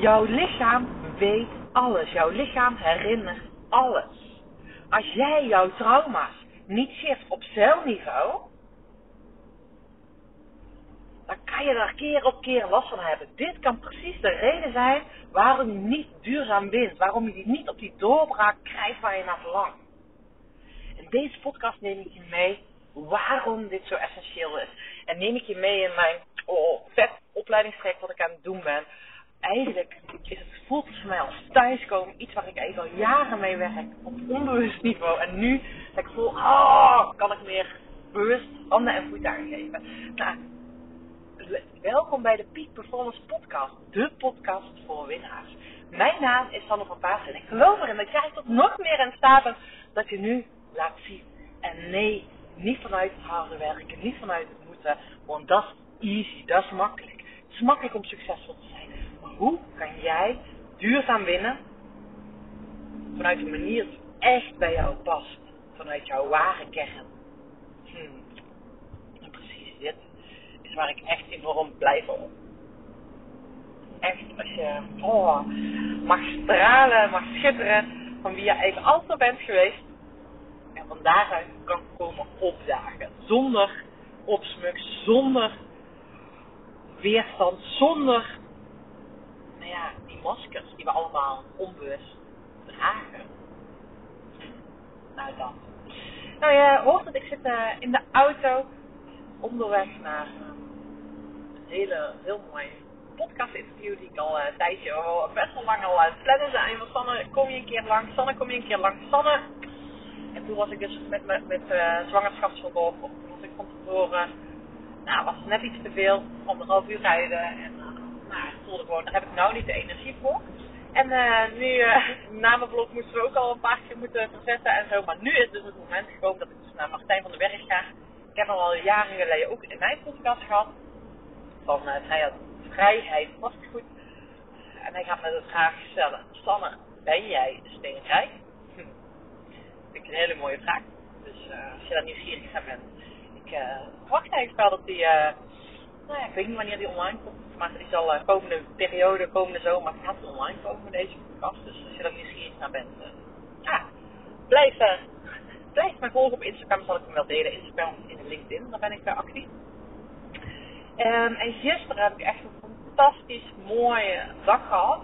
Jouw lichaam weet alles. Jouw lichaam herinnert alles. Als jij jouw trauma's niet shift op celniveau, dan kan je daar keer op keer last van hebben. Dit kan precies de reden zijn waarom je niet duurzaam wint. Waarom je niet op die doorbraak krijgt waar je naar verlangt. In deze podcast neem ik je mee waarom dit zo essentieel is. En neem ik je mee in mijn oh, vet opleidingstraject wat ik aan het doen ben. Eigenlijk is het voelt voor mij als thuiskomen. Iets waar ik even al jaren mee werk. Op onbewust niveau. En nu dat ik voel, oh, kan ik meer bewust handen en voeten aangeven. Nou, welkom bij de Peak Performance Podcast. De podcast voor winnaars. Mijn naam is Sanne van Paas en ik geloof erin dat jij tot nog meer in staat bent dat je nu laat zien. En nee, niet vanuit het harde werken, niet vanuit het moeten, want dat is easy, dat is makkelijk. Het is makkelijk om succesvol te zijn. Hoe kan jij duurzaam winnen vanuit een manier die echt bij jou past? Vanuit jouw ware kern. Hmm. En precies dit is waar ik echt enorm blij van Echt, als je oh, mag stralen, mag schitteren van wie je eigenlijk altijd bent geweest. En van daaruit kan komen opdagen. Zonder opsmuk, zonder weerstand, zonder maskers die we allemaal onbewust dragen. Nou dan. Nou je hoort dat ik zit uh, in de auto onderweg naar uh, een hele, heel mooi podcast interview die ik al uh, een tijdje, oh, best wel lang al aan het plannen zijn. Van Sanne, kom je een keer langs? Sanne, kom je een keer langs? Sanne. En toen was ik dus met, met, met zwangerschapsverlof. Toen was ik van tevoren, nou was net iets te veel, anderhalf uur rijden. Gewoon, daar heb ik nou niet de energie voor. En uh, nu, uh, na mijn vlog moesten we ook al een paar keer moeten verzetten en zo. Maar nu is dus het moment gekomen dat ik dus naar Martijn van der Berg ga. Ik heb hem al jaren geleden ook in mijn podcast gehad. Van uh, hij vrijheid vastgoed. En hij gaat me de vraag stellen. Sanne, ben jij steenrijk? Hm. Vind ik een hele mooie vraag. Dus als je daar nieuwsgierig naar bent. Ik verwacht eigenlijk wel dat hij, nou ja, ik weet niet wanneer die online komt. Maar die zal uh, komende periode, komende zomer, gaat online komen, deze podcast. Dus als je er nieuwsgierig naar bent, uh, ja, blijf, uh, blijf mij volgen op Instagram, zal ik hem wel delen. Instagram en LinkedIn, daar ben ik actief. Um, en gisteren heb ik echt een fantastisch mooie dag gehad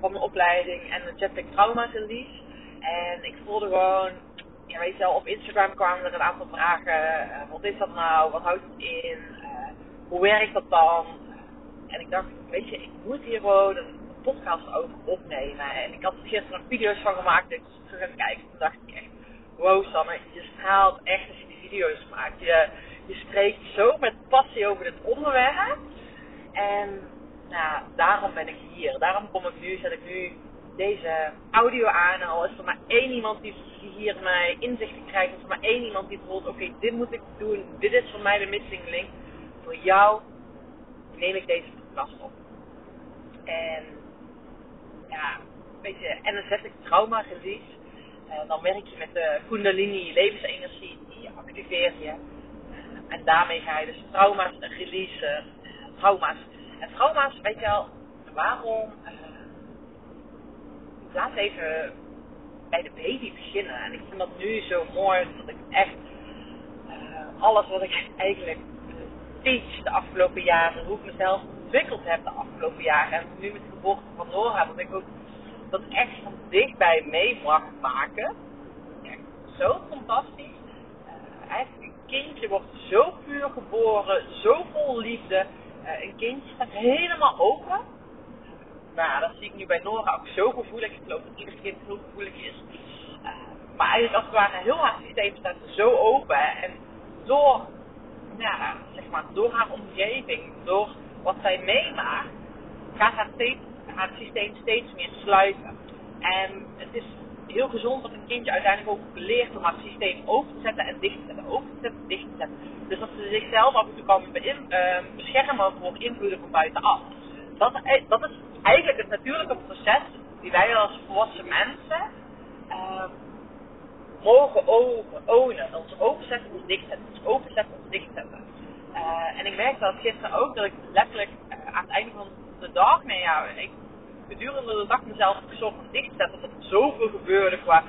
van mijn opleiding en de Jetpack Trauma Release. En ik voelde gewoon, ja, weet je wel, op Instagram kwamen er een aantal vragen. wat is dat nou? Wat houdt het in? Hoe werkt dat dan? En ik dacht, weet je, ik moet hier gewoon een podcast over opnemen. En ik had er gisteren nog video's van gemaakt. Dus ik terug aan kijken. Toen dacht ik echt, wow Sanne, je straalt echt als je die video's maakt. Je, je spreekt zo met passie over dit onderwerp. En nou, daarom ben ik hier. Daarom kom ik nu, zet ik nu deze audio aan. En al is er maar één iemand die hier mij inzichten krijgt. Is er maar één iemand die voelt, oké, dit moet ik doen. Dit is voor mij de missing link. Voor jou neem ik deze podcast op. En ja, weet je, en dan zet ik trauma release. En dan werk je met de Kundalini levensenergie, die activeert je. En daarmee ga je dus trauma's releasen. Trauma's. En trauma's, weet je wel, waarom? Uh, laat even bij de baby beginnen. En ik vind dat nu zo mooi dat ik echt alles wat ik eigenlijk teach de afgelopen jaren, hoe ik mezelf ontwikkeld heb de afgelopen jaren. En nu met de geboorte van Nora, dat ik ook dat echt van dichtbij mag maken. Echt zo fantastisch. Uh, een kindje wordt zo puur geboren, zo vol liefde. Uh, een kindje staat helemaal open. Nou, dat zie ik nu bij Nora ook zo gevoelig. Ik geloof dat ieder kind heel gevoelig is. Uh, maar eigenlijk als het ware, heel haar systeem staat zo open. En door ja, zeg maar, door haar omgeving, door wat zij meemaakt, gaat haar, haar systeem steeds meer sluiten. En het is heel gezond dat een kindje uiteindelijk ook leert om haar systeem open te zetten en dicht te zetten, open te zetten, dicht te zetten. Dus dat ze zichzelf af en toe kan uh, beschermen voor invloeden van buitenaf. Dat, dat is eigenlijk het natuurlijke proces die wij als volwassen mensen uh, mogen ownen. Ons openzetten, ons dichtzetten. Ons openzetten, ons dichtzetten. Uh, en ik merkte dat gisteren ook dat ik letterlijk uh, aan het einde van de dag, nee ja, ik gedurende de dag mezelf een soort van. Dat er zoveel gebeurde qua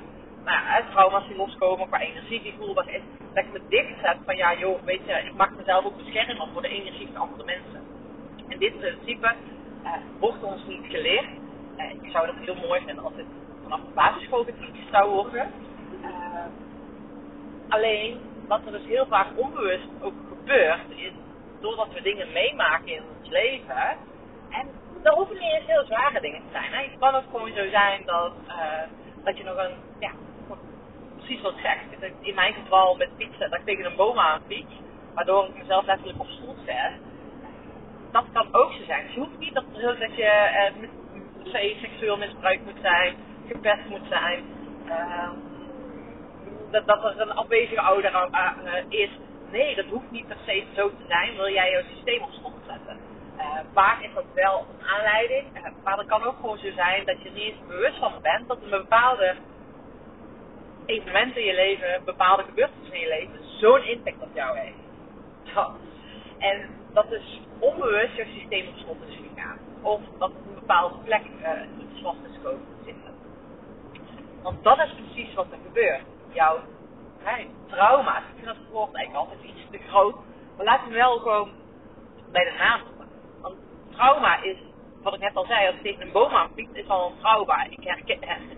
nou trauma's die loskomen, qua energie die voelbaar is. Dat ik me dicht zet van ja joh, weet je, ik mag mezelf ook beschermen voor de energie van andere mensen. En dit principe uh, wordt ons niet geleerd. Ik zou het heel mooi vinden als dit vanaf de basisschool zou worden. Alleen, wat er dus heel vaak onbewust ook gebeurt, is doordat we dingen meemaken in ons leven. En dat hoeven niet eens heel zware dingen te zijn. Het kan ook gewoon zo zijn dat, dat je nog een, ja, precies wat zegt. In mijn geval met fietsen, dat ik tegen een boom aan fiets, waardoor ik mezelf letterlijk op stoel zet dat kan ook zo zijn. Dus je hoeft niet dat, dat je eh, met, seksueel misbruik moet zijn, gepest moet zijn, uh, dat, er een afwezige ouder uh, is. Nee, dat hoeft niet per se zo te zijn. Wil jij je systeem op slot zetten? Uh, is dat wel een aanleiding, maar het kan ook gewoon zo zijn dat je niet eens bewust van bent dat een bepaalde evenement in je leven, bepaalde gebeurtenissen in je leven, zo'n impact op jou heeft. En dat is onbewust je systeem op slot is gegaan. Of dat op een bepaalde plek uh, iets vast is komen zitten. Want dat is precies wat er gebeurt. Jouw hey, trauma's, ik vind dat woord eigenlijk altijd iets te groot. Maar laten we wel gewoon bij de naam noemen. Want trauma is, wat ik net al zei, als ik tegen een boom fiets, is al een trauma. Ik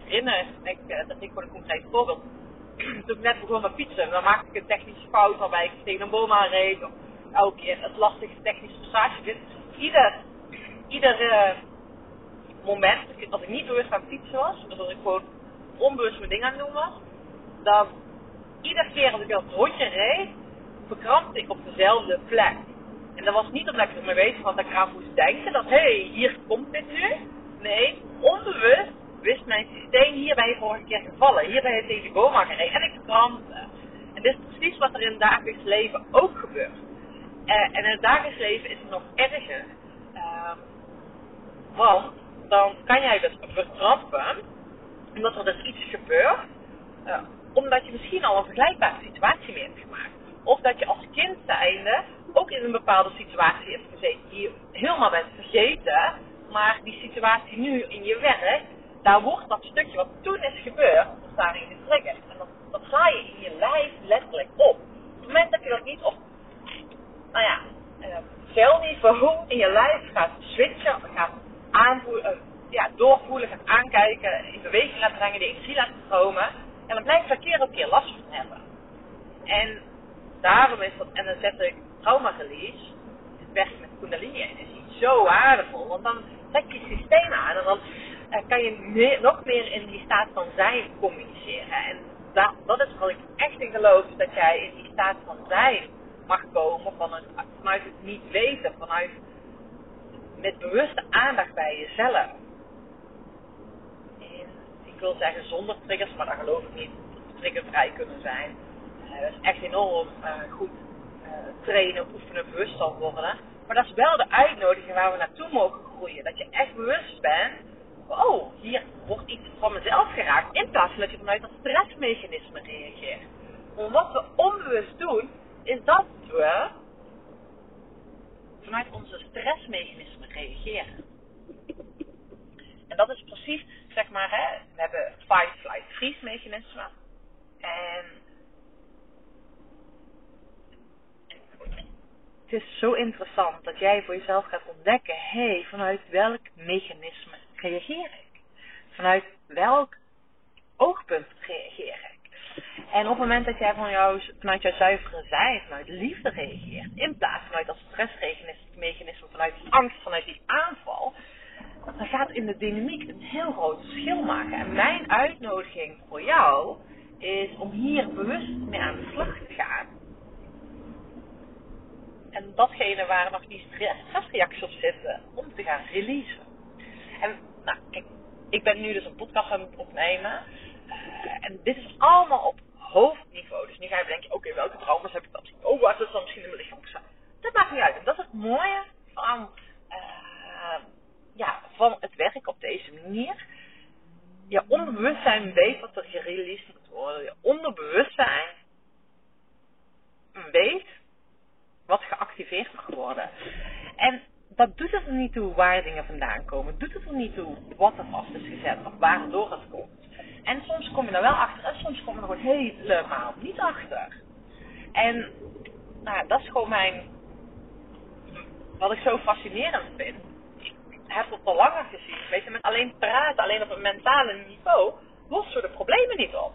herinner, ik, uh, dat ik voor een concreet voorbeeld. Toen ik net begon met fietsen, dan maakte ik een technische fout waarbij ik tegen een boom aanreed. Of elke keer het lastige technische passage vind. Ieder, ieder uh, moment, als ik niet bewust aan fietsen was, dus als ik gewoon onbewust mijn ding aan het doen was, dan iedere keer als ik dat rondje reed, verkrampte ik op dezelfde plek. En dat was niet omdat ik ermee weet van dat ik eraan moest denken dat hé, hey, hier komt dit nu. Nee, onbewust wist mijn systeem, hier ben je vorige keer gevallen, hier ben je tegen die boom gereden en ik verkrampte. En dit is precies wat er in het dagelijks leven ook gebeurt. Uh, en in het dagelijks leven is het nog erger. Uh, want dan kan jij dus vertrappen, omdat er dus iets gebeurt, uh, omdat je misschien al een vergelijkbare situatie mee hebt gemaakt. Of dat je als kind zijnde ook in een bepaalde situatie hebt gezeten die je helemaal bent vergeten, maar die situatie nu in je werk, daar wordt dat stukje wat toen is gebeurd, daarin getriggerd. En dat, ga je in je lijf letterlijk op. Op het moment dat je dat niet op nou ja, celniveau in je lijf gaat switchen, gaat aanvoelen, uh, ja, doorvoelen, gaat aankijken, in beweging laten brengen, de energie laten stromen. En dan blijf je er keer op keer last van hebben. En daarom is dat, en dan zet ik trauma release, het werken met kundalini energie, zo waardevol. Want dan zet je systeem aan en dan uh, kan je meer, nog meer in die staat van zijn communiceren. En dat, dat is wat ik echt in geloof, dat jij in die staat van zijn mag komen vanuit, vanuit het niet weten, vanuit met bewuste aandacht bij jezelf. Ik wil zeggen zonder triggers, maar dat geloof ik niet. Dat triggervrij kunnen zijn. Dat is echt enorm uh, goed uh, trainen, oefenen, bewust zal worden. Maar dat is wel de uitnodiging waar we naartoe mogen groeien. Dat je echt bewust bent. Oh, hier wordt iets van mezelf geraakt. In plaats van dat je vanuit dat stressmechanisme reageert. Maar wat we onbewust doen, is dat we vanuit onze stressmechanismen reageren. En dat is precies, zeg maar, hè, we hebben fight, flight, freeze mechanisme. En het is zo interessant dat jij voor jezelf gaat ontdekken, hé, hey, vanuit welk mechanisme reageer ik? Vanuit welk oogpunt reageer ik? En op het moment dat jij van jou, vanuit jouw zuivere zijn, vanuit liefde reageert, in plaats vanuit dat stressmechanisme, vanuit die angst, vanuit die aanval, dan gaat in de dynamiek een heel groot verschil maken. En mijn uitnodiging voor jou is om hier bewust mee aan de slag te gaan. En datgene waar nog die stressreacties op zitten, om te gaan releasen. En nou, kijk, ik ben nu dus een podcast aan het opnemen. Uh, en dit is allemaal op hoofdniveau. Dus nu ga je denken, oké, welke trauma's heb ik dan? Oh, wat is dan misschien in mijn lichaam gestaan? Dat maakt niet uit. En dat is het mooie van, uh, ja, van het werk op deze manier. Je onderbewustzijn weet wat er gereleased moet worden. Je onderbewustzijn weet wat geactiveerd mag worden. En dat doet het er niet toe waar dingen vandaan komen. Doet het er niet toe wat er vast is gezet of waardoor het komt. En soms kom je er wel achter en soms kom je er gewoon helemaal niet achter. En nou, dat is gewoon mijn, wat ik zo fascinerend vind. Ik heb het al langer gezien. Weet je, met alleen praten, alleen op een mentale niveau, lost we de problemen niet op.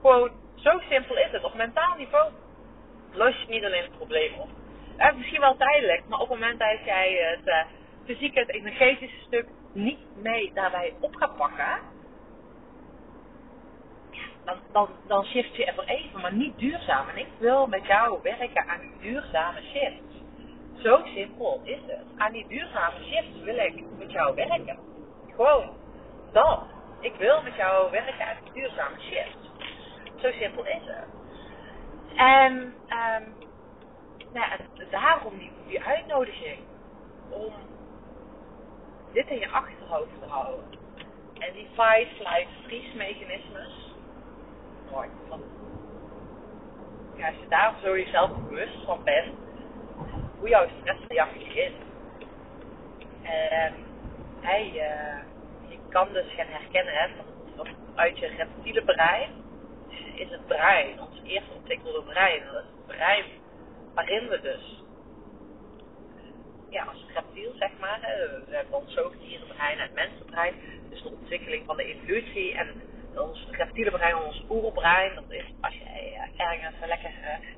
Gewoon, zo simpel is het. Op mentaal niveau los je niet alleen het probleem op. Is misschien wel tijdelijk, maar op het moment dat jij het uh, fysieke, het energetische stuk niet mee daarbij op gaat pakken, dan, dan, dan shift je even, maar niet duurzaam. En ik wil met jou werken aan die duurzame shifts. Zo simpel is het. Aan die duurzame shifts wil ik met jou werken. Gewoon dat. Ik wil met jou werken aan die duurzame shifts. Zo simpel is het. En um, nou, daarom die, die uitnodiging om dit in je achterhoofd te houden. En die fight, flight, freeze mechanismes. Mooi. Ja, als je daar zo jezelf bewust van bent, hoe jouw stressreactie is. En hij, uh, je kan dus gaan herkennen hè, van, uit je reptiele brein is het brein, ons eerste ontwikkelde brein. Dat is het brein waarin we dus, ja, als reptiel zeg maar, we hebben ons zoogdierenbrein en mensenbrein, dus de ontwikkeling van de evolutie en ons reptiele brein, ons oerbrein, dat is als je uh, ergens lekker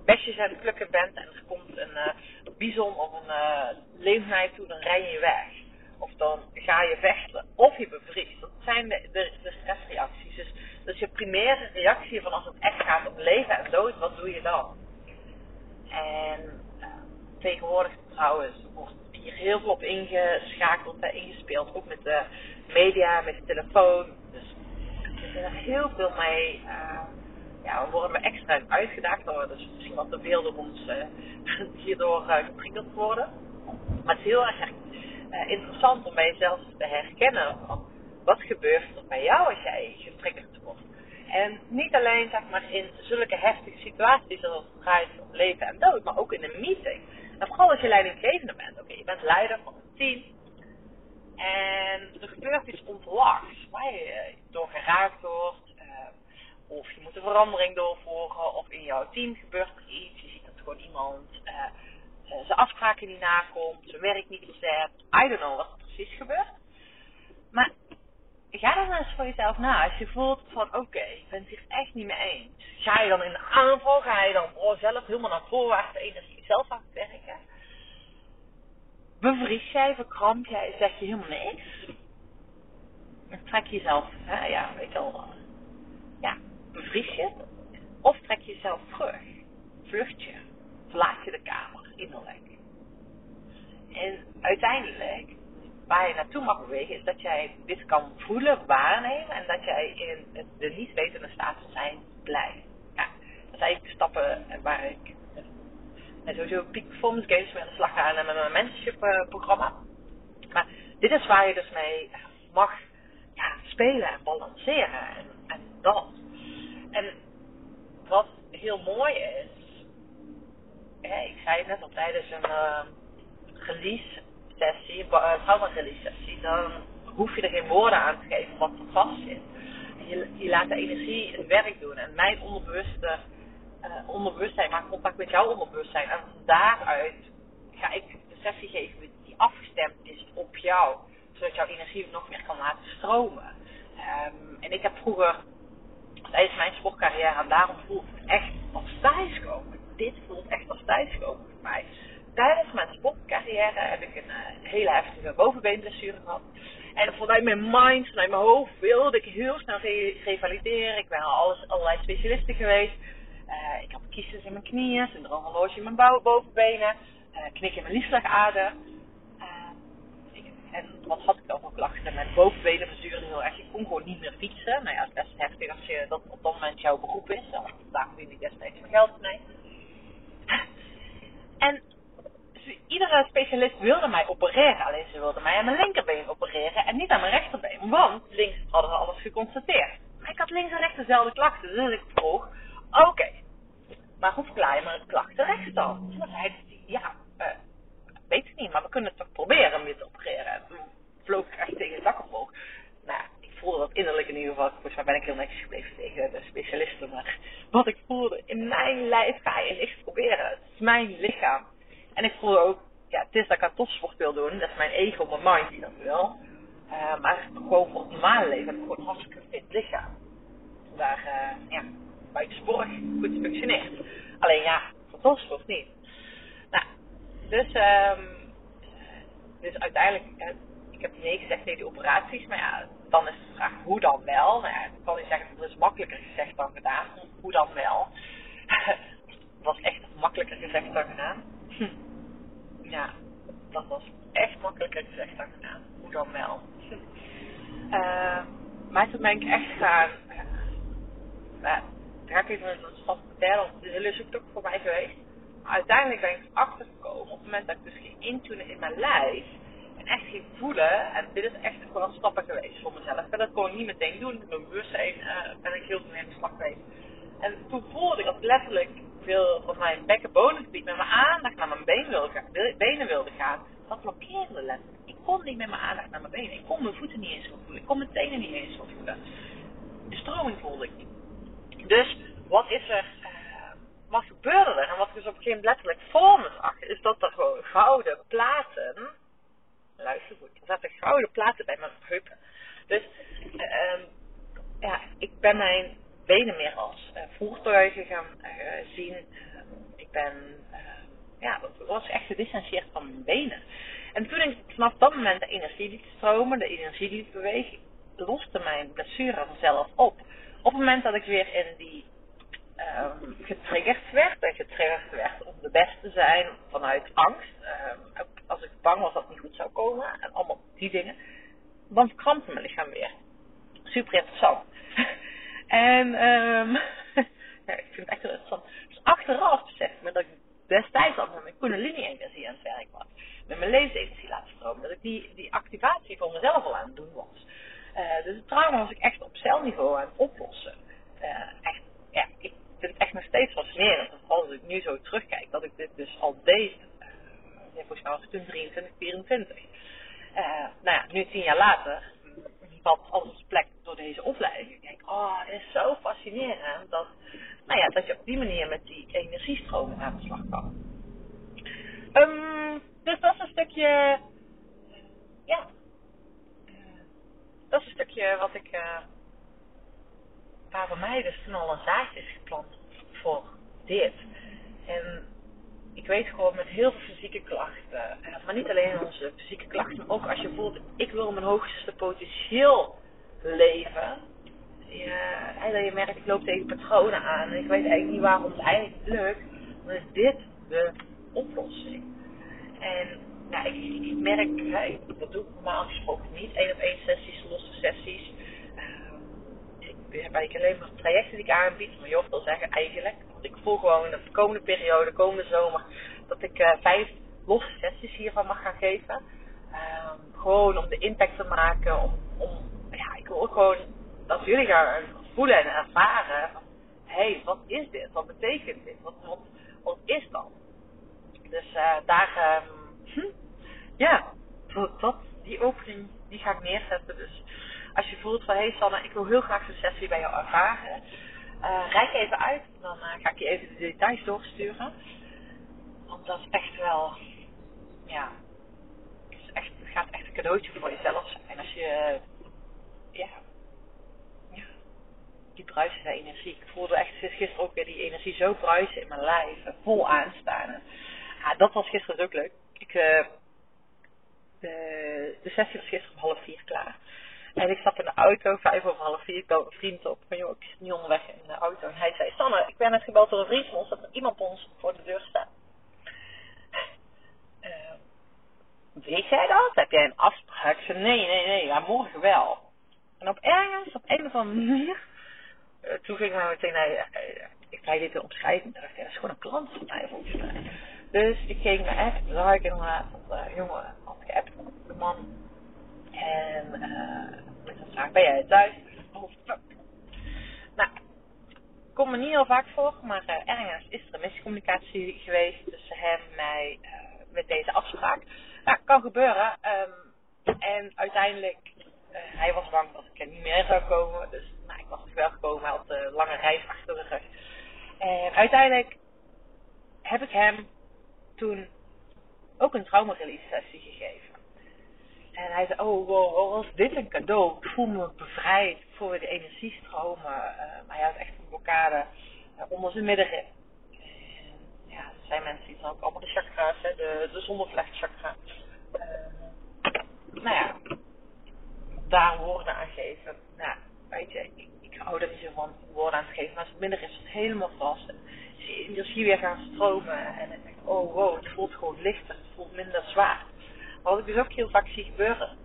besjes aan het plukken bent en er komt een uh, bison of een uh, leeuw naar je toe, dan rij je weg. Of dan ga je vechten, of je bevriest. Dat zijn de, de, de stressreacties. Dus dat is je primaire reactie van als het echt gaat om leven en dood, wat doe je dan? En uh, tegenwoordig trouwens wordt hier heel veel op ingeschakeld en ingespeeld. Ook met de media, met de telefoon. Dus er zit er heel veel mee. Uh, ja, we worden we extra uitgedaagd dus misschien wat te veel door ons uh, hierdoor uh, geprikkeld worden. Maar het is heel erg interessant om bij jezelf te herkennen wat gebeurt er bij jou als jij getriggerd wordt. En niet alleen zeg maar, in zulke heftige situaties zoals het draait om leven en dood, maar ook in een meeting. En vooral als je leidinggevende bent. Oké, je bent leider van een team. En er gebeurt iets onverwachts waar je door geraakt wordt. Uh, of je moet een verandering doorvoeren. Of in jouw team gebeurt er iets. Je ziet dat gewoon iemand uh, zijn afspraken niet nakomt. Zijn werk niet verzet. I don't know wat er precies gebeurt. Maar ga dan eens voor jezelf na. Als je voelt van oké, okay, ik ben het echt niet mee eens. Ga je dan in de aanval? Ga je dan oh, zelf helemaal naar voorwaarts energie zelf aan werken? Bevries jij, verkramp jij, zeg je helemaal niks? Dan trek je jezelf, hè, ja, weet je wel. Ja, bevries je Of trek je jezelf terug? Vlucht je? Verlaat je de kamer innerlijk? En uiteindelijk waar je naartoe mag bewegen, is dat jij dit kan voelen, waarnemen en dat jij in de niet wetende staat van zijn blijft. Ja, dat zijn de stappen waar ik en sowieso peak performance games mee aan de slag ga en met mijn mentorship uh, programma. Maar dit is waar je dus mee mag ja, spelen en balanceren en, dat. En wat heel mooi is, ik zei het net al tijdens een uh, release sessie, trauma release sessie, dan hoef je er geen woorden aan te geven wat er vast zit. Je, je laat de energie het werk doen. En mijn onderbewuste uh, onderbewustzijn maakt contact met jouw onderbewustzijn. En van daaruit ga ik de sessie geven die afgestemd is op jou. Zodat jouw energie nog meer kan laten stromen. Um, en ik heb vroeger, tijdens mijn sportcarrière, en daarom voelt het echt als thuiskomen. Dit voelt echt als thuiskomen voor mij tijdens mijn sportcarrière heb ik een uh, hele heftige bovenbeenblessure gehad. En vanuit mijn mind, vanuit mijn hoofd wilde ik heel snel re revalideren. Ik ben al alles, allerlei specialisten geweest. Uh, ik had kiezers in mijn knieën, syndroomhorloge in mijn bovenbenen, uh, knik in mijn liefslagader. en wat had ik ook klachten? Mijn bovenbenen heel erg. Ik kon gewoon niet meer fietsen. Nou ja, het is best heftig als je dat op dat moment jouw beroep is. Daar verdien ik destijds mijn geld mee. En iedere specialist wilde mij opereren. Alleen ze wilden mij aan mijn linkerbeen opereren en niet aan mijn rechterbeen. Want links hadden ze alles geconstateerd. Maar ik had links en rechts dezelfde klachten. Dus ik vroeg, oké, maar hoe verklaar je mijn klachten rechts dan? Toen zei hij, ja, uh, weet ik niet, maar we kunnen het toch proberen om je te opereren. innerlijk in ieder geval, volgens mij ben ik heel netjes gebleven tegen de specialisten, maar wat ik voelde in mijn lijf ga je niks proberen. Het is mijn lichaam. En ik voelde ook, ja, het is dat ik aan topsport wil doen, dat is mijn ego, mijn mind die dat wil. Uh, maar gewoon voor het normale leven heb ik gewoon een hartstikke fit lichaam. Waar, uh, ja, buiten sport goed functioneert. Alleen ja, voor topsport niet. Nou, dus, um, dus uiteindelijk, uh, ik heb nee gezegd tegen die operaties, maar ja, dan is de vraag hoe dan wel. Nou ja, ik kan niet zeggen dat is makkelijker gezegd dan gedaan. Hoe dan wel? Het was echt makkelijker gezegd dan gedaan. Hm. Ja, dat was echt makkelijker gezegd dan gedaan. Hoe dan wel? Uh, maar toen ben ik echt gaan. Uh, daar ga ik een stap vertellen, het is een zoektocht voor mij geweest. Maar uiteindelijk ben ik achtergekomen op het moment dat ik dus ging intunen in mijn lijf echt ging voelen. En dit is echt gewoon stappen geweest voor mezelf. Ik kan dat gewoon niet meteen doen. Met mijn bewustzijn uh, ben ik heel veel in de slag geweest. En toen voelde ik dat letterlijk veel van mijn bekkenbodemgebied met mijn aandacht naar mijn benen wilde gaan. Benen wilde gaan. Dat blokkeerde. Ik kon niet met mijn aandacht naar mijn benen. Ik kon mijn voeten niet eens voelen. Ik kon mijn tenen niet eens voelen. De stroming voelde ik niet. Dus wat is er uh, wat gebeurde er? En wat ik dus op een gegeven moment letterlijk voor me zag, is dat er gewoon gouden platen luister goed. Er zaten gouden platen bij mijn heupen. Dus uh, ja, ik ben mijn benen meer als uh, voertuigen gaan zien. Ehm, ik ben, was echt gedistanceerd van mijn benen. En toen ik vanaf dat moment de energie liet stromen, de energie liet bewegen, loste mijn blessure vanzelf op. Op het moment dat ik weer in die um, getriggerd werd, en getriggerd werd om de beste te zijn vanuit angst, um, als ik bang was dat het niet goed zou komen en allemaal die dingen, dan krampte mijn lichaam weer. Super interessant. en um, ja, ik vind het echt heel interessant. Dus achteraf besef ik me dat ik destijds al met mijn Kundalini-energie aan het werk was. Met mijn levensenergie laten stromen. Dat ik die, die activatie voor mezelf al aan het doen was. Uh, dus het trauma was ik echt op celniveau aan het oplossen. Uh, echt, ja, ik vind het echt nog steeds fascinerend. Als ik nu zo terugkijk, dat ik dit dus al deed ja, volgens mij was het toen 23, 24. Uh, nou ja, nu tien jaar later alles op plek door deze opleiding. Ik denk, oh, het is zo fascinerend dat, nou ja, dat je op die manier met die energiestromen aan de slag kan. Um, dus dat is een stukje, ja, dat is een stukje wat ik, uh, waar bij mij dus toen al een zaadje is geplant voor dit. En ik weet gewoon met heel veel fysieke klachten, eh, maar niet alleen onze fysieke klachten, maar ook als je voelt, ik wil mijn hoogste potentieel leven. Je, je merkt, ik loop tegen patronen aan en ik weet eigenlijk niet waarom het eigenlijk lukt, dan is dit de oplossing. En nou, ik, ik merk, dat doe ik normaal gesproken niet, één op één sessies, losse sessies. Uh, ik heb alleen maar trajecten die ik aanbied, maar je hoeft wel zeggen eigenlijk ik voel gewoon dat de komende periode, de komende zomer, dat ik uh, vijf losse sessies hiervan mag gaan geven. Um, gewoon om de impact te maken, om, om, ja, ik wil ook gewoon dat jullie gaan voelen en ervaren hé, hey, wat is dit? Wat betekent dit? Wat, wat, wat is dat? Dus uh, daar, um, ja, dat, die opening, die ga ik neerzetten. Dus als je voelt van, hé hey Sanne, ik wil heel graag zo'n sessie bij jou ervaren uh, rijk even uit. Dan uh, ga ik je even de details doorsturen. Want dat is echt wel, ja, het, is echt, het gaat echt een cadeautje voor jezelf zijn. Als je, ja, die bruisende energie. Ik voelde echt gisteren ook weer die energie zo bruisen in mijn lijf. Vol aanstaan. ja, dat was gisteren ook leuk. Ik, de, de sessie was gisteren om half vier klaar. En ik zat in de auto, vijf over half vier. Ik bel een vriend op. Van, joh, ik zit niet onderweg in de auto. En hij zei, Sanne, ik ben net gebeld door een vriend van ons. Dat er iemand ons voor de deur staat. Uh, weet jij dat? Heb jij een afspraak? Zei, nee, nee, nee. Ja, morgen wel. En op ergens, op een of andere manier... Uh, toen ging hij meteen naar... Uh, ik zei dit omschrijven. Ik dacht, dat is gewoon een klant van mij volgens mij. Dus ik ging naar echt. Zag ik inderdaad dat uh, jongen had geappt. De man en uh, met een vraag, ben jij thuis? Oh. Nou, komt me niet heel vaak voor, maar uh, ergens is er een miscommunicatie geweest tussen hem en mij met deze afspraak. Nou, kan gebeuren. Um, en uiteindelijk hij was bang dat ik er niet meer zou komen. Dus nou, ik was er wel gekomen. Hij had een lange reis de. En uiteindelijk heb ik hem toen ook een trauma-release sessie gegeven. En hij zei, oh wow, was dit een cadeau. Ik voel me bevrijd. Weer de energiestromen. Uh, hij had echt een blokkade uh, onder zijn middenrib. ja, er zijn mensen die dan ook allemaal de chakra's, hè, de, de zonnevlechtchakra. Nou ja, daar woorden aan geven. Nou, weet je, ik, hou er niet zo van woorden aan te geven. Maar als het minder is, het helemaal vast. En zie je weer gaan stromen. En denk, oh wow, het voelt gewoon lichter. Het voelt minder zwaar. Maar wat ik dus ook heel vaak zie gebeuren,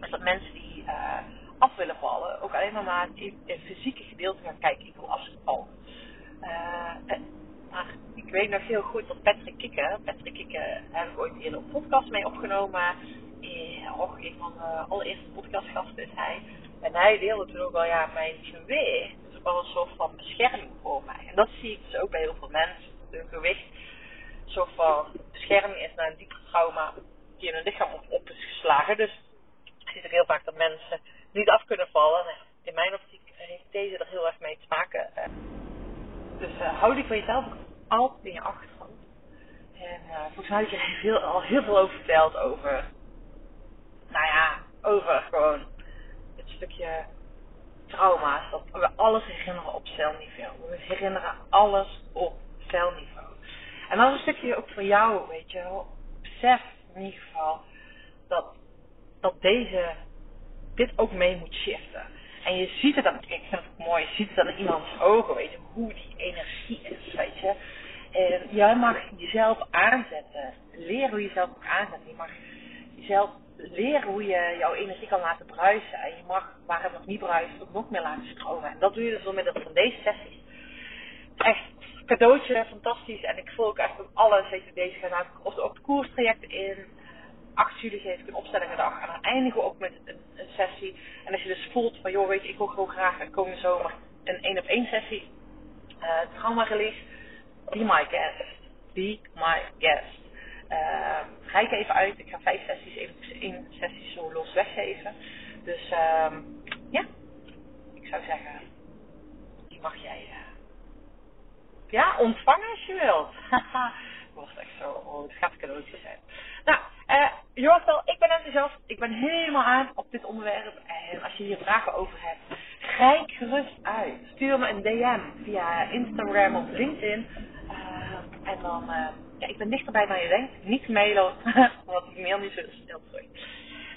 is dat mensen die uh, af willen vallen, ook alleen maar naar het fysieke gedeelte gaan kijken. Ik wil afvallen. Uh, maar ik weet nog heel goed dat Patrick Kikken, Patrick Kikken heb ik ooit hier een podcast mee opgenomen. Eh, och, een van de allereerste podcastgasten is hij. En hij deelde toen ook wel, ja, mijn gewicht is ook wel een soort van bescherming voor mij. En dat zie ik dus ook bij heel veel mensen. Hun gewicht een soort van bescherming is naar een dieper trauma die in hun lichaam op, op is geslagen. Dus je ziet ook heel vaak dat mensen niet af kunnen vallen. In mijn optiek heeft deze er heel erg mee te maken. Dus uh, hou die van jezelf altijd in je achtergrond. En uh, volgens mij heb je al heel veel over verteld over, nou ja, over gewoon stukje trauma's. Dat we alles herinneren op celniveau. We herinneren alles op celniveau. En dat is een stukje ook voor jou, weet je wel. Besef in ieder geval dat, dat deze, dit ook mee moet shiften. En je ziet het dan, ik vind het mooi, je ziet het dan in iemands ogen, weet je, hoe die energie is, weet je. En jij mag jezelf aanzetten. Leren hoe je jezelf mag aanzetten. Je mag jezelf leren hoe je jouw energie kan laten bruisen. En je mag, waar het nog niet bruist, ook nog meer laten stromen. En dat doe je dus door middel van deze sessies. Echt cadeautje, fantastisch. En ik voel ook echt op alles. Weet je, deze gaan ook, ook de koerstrajecten in. 8 juli geef ik een opstellingendag. En dan eindigen we ook met een, sessie. En als je dus voelt van, joh, weet je, ik wil gewoon graag een komende zomer een één op één sessie. Uh, trauma release. Be my guest. Be my guest. Uh, ga ik even uit. Ik ga vijf sessies, één, één sessie zo los weggeven. Dus um, ja, ik zou zeggen, die mag jij uh, ja, ontvangen als je wilt. was echt zo, oh, het gaat cadeautje zijn. Nou, wel, ik ben enthousiast. Ik ben helemaal aan op dit onderwerp. En als je hier vragen over hebt, Rijk gerust uit. Stuur me een DM via Instagram of LinkedIn. Uh, en dan, ja, ik ben dichterbij dan je denkt. Niet mailen, want ik mail niet zo snel terug.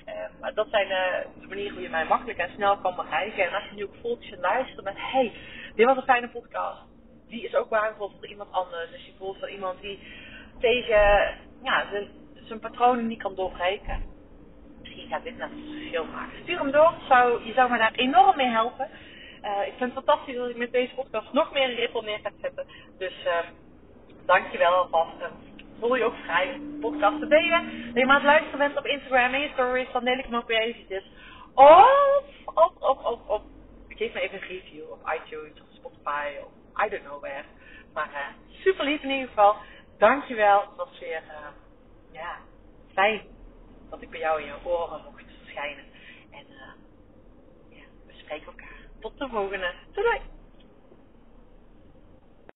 Uh, maar dat zijn de manieren hoe je mij makkelijk en snel kan bereiken. En als je nu ook voelt, je luistert met, hey, dit was een fijne podcast. Die is ook waardevol voor iemand anders. Dus je voelt van iemand die tegen ja, zijn, zijn patronen niet kan doorbreken misschien gaat dit net een verschil maken. Stuur hem door. Zou, je zou me daar enorm mee helpen. Uh, ik vind het fantastisch dat ik met deze podcast nog meer ripple neer ga zetten. Dus uh, dankjewel alvast. Uh, voel je ook vrij podcast te delen. Je maar het luisteren bent op Instagram en stories. Ik hem ook weer eventjes. Of, of, of, of. Geef me even een review op iTunes of Spotify of I don't know where. Maar uh, super lief in ieder geval. Dankjewel. Het was weer, uh, ja, fijn dat ik bij jou in je oren mocht verschijnen. En uh, ja, we spreken elkaar. Tot de volgende. Doei!